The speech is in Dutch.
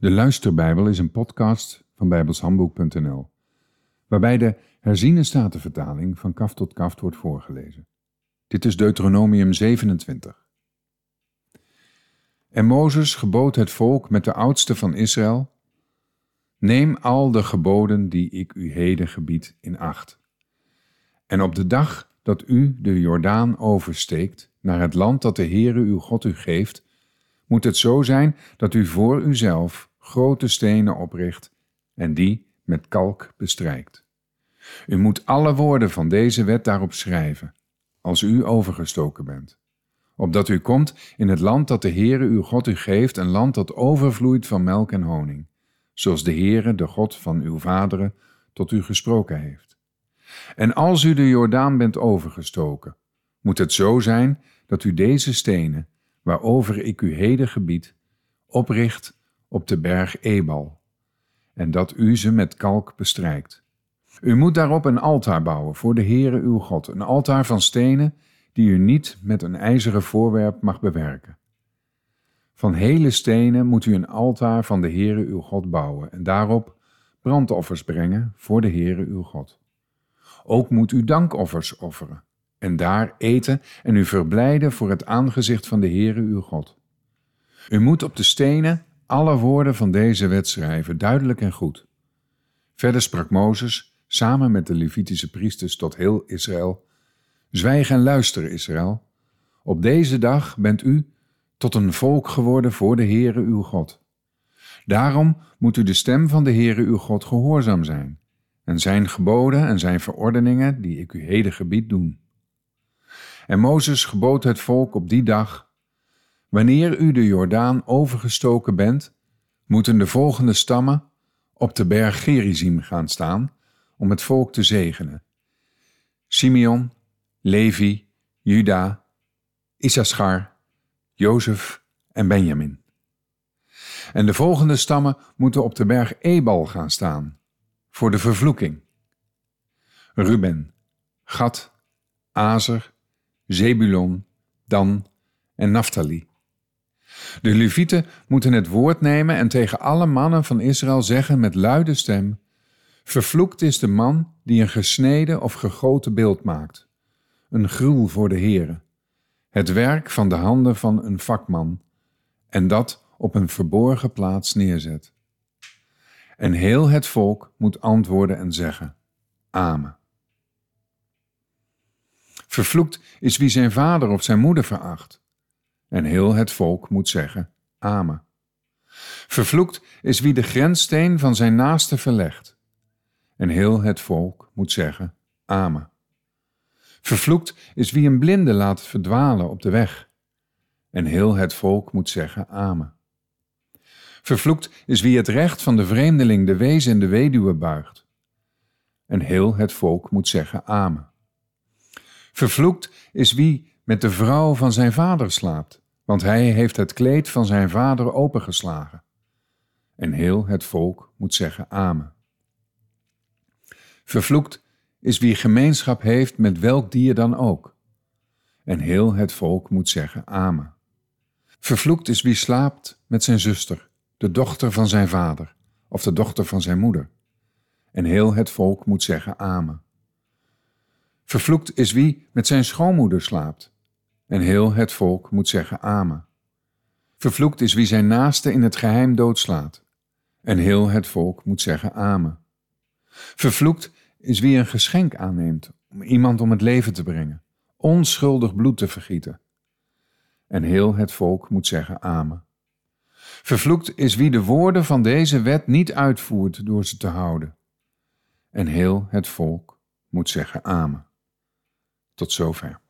De Luisterbijbel is een podcast van bijbelshandboek.nl, waarbij de herziene statenvertaling van kaft tot kaft wordt voorgelezen. Dit is Deuteronomium 27. En Mozes gebood het volk met de oudste van Israël: Neem al de geboden die ik u heden gebied in acht. En op de dag dat u de Jordaan oversteekt naar het land dat de Heere uw God u geeft, moet het zo zijn dat u voor uzelf grote stenen opricht en die met kalk bestrijkt. U moet alle woorden van deze wet daarop schrijven, als u overgestoken bent, opdat u komt in het land dat de Heere uw God u geeft, een land dat overvloeit van melk en honing, zoals de Heere, de God van uw vaderen, tot u gesproken heeft. En als u de Jordaan bent overgestoken, moet het zo zijn dat u deze stenen, waarover ik u heden gebied, opricht op de berg Ebal, en dat u ze met kalk bestrijkt. U moet daarop een altaar bouwen voor de Heere uw God, een altaar van stenen die u niet met een ijzeren voorwerp mag bewerken. Van hele stenen moet u een altaar van de Heere uw God bouwen en daarop brandoffers brengen voor de Heere uw God. Ook moet u dankoffers offeren en daar eten en u verblijden voor het aangezicht van de Heere uw God. U moet op de stenen alle woorden van deze wet schrijven, duidelijk en goed. Verder sprak Mozes samen met de Levitische priesters tot heel Israël: Zwijg en luister, Israël. Op deze dag bent u tot een volk geworden voor de Heere uw God. Daarom moet u de stem van de Heere uw God gehoorzaam zijn, en zijn geboden en zijn verordeningen, die ik u heden gebied, doen. En Mozes gebood het volk op die dag Wanneer u de Jordaan overgestoken bent, moeten de volgende stammen op de berg Gerizim gaan staan om het volk te zegenen. Simeon, Levi, Juda, Issachar, Jozef en Benjamin. En de volgende stammen moeten op de berg Ebal gaan staan voor de vervloeking. Ruben, Gad, Azer, Zebulon, Dan en Naphtali. De Levieten moeten het woord nemen en tegen alle mannen van Israël zeggen met luide stem: Vervloekt is de man die een gesneden of gegoten beeld maakt, een gruwel voor de Heere, het werk van de handen van een vakman, en dat op een verborgen plaats neerzet. En heel het volk moet antwoorden en zeggen: Amen. Vervloekt is wie zijn vader of zijn moeder veracht en heel het volk moet zeggen Amen. Vervloekt is wie de grenssteen van zijn naaste verlegt. En heel het volk moet zeggen Amen. Vervloekt is wie een blinde laat verdwalen op de weg. En heel het volk moet zeggen Amen. Vervloekt is wie het recht van de vreemdeling, de wees en de weduwe buigt. En heel het volk moet zeggen Amen. Vervloekt is wie met de vrouw van zijn vader slaapt, want hij heeft het kleed van zijn vader opengeslagen. En heel het volk moet zeggen Amen. Vervloekt is wie gemeenschap heeft met welk dier dan ook. En heel het volk moet zeggen Amen. Vervloekt is wie slaapt met zijn zuster, de dochter van zijn vader, of de dochter van zijn moeder. En heel het volk moet zeggen Amen. Vervloekt is wie met zijn schoonmoeder slaapt, en heel het volk moet zeggen Amen. Vervloekt is wie zijn naaste in het geheim doodslaat, en heel het volk moet zeggen Amen. Vervloekt is wie een geschenk aanneemt om iemand om het leven te brengen, onschuldig bloed te vergieten. En heel het volk moet zeggen Amen. Vervloekt is wie de woorden van deze wet niet uitvoert door ze te houden. En heel het volk moet zeggen Amen. Tot zover.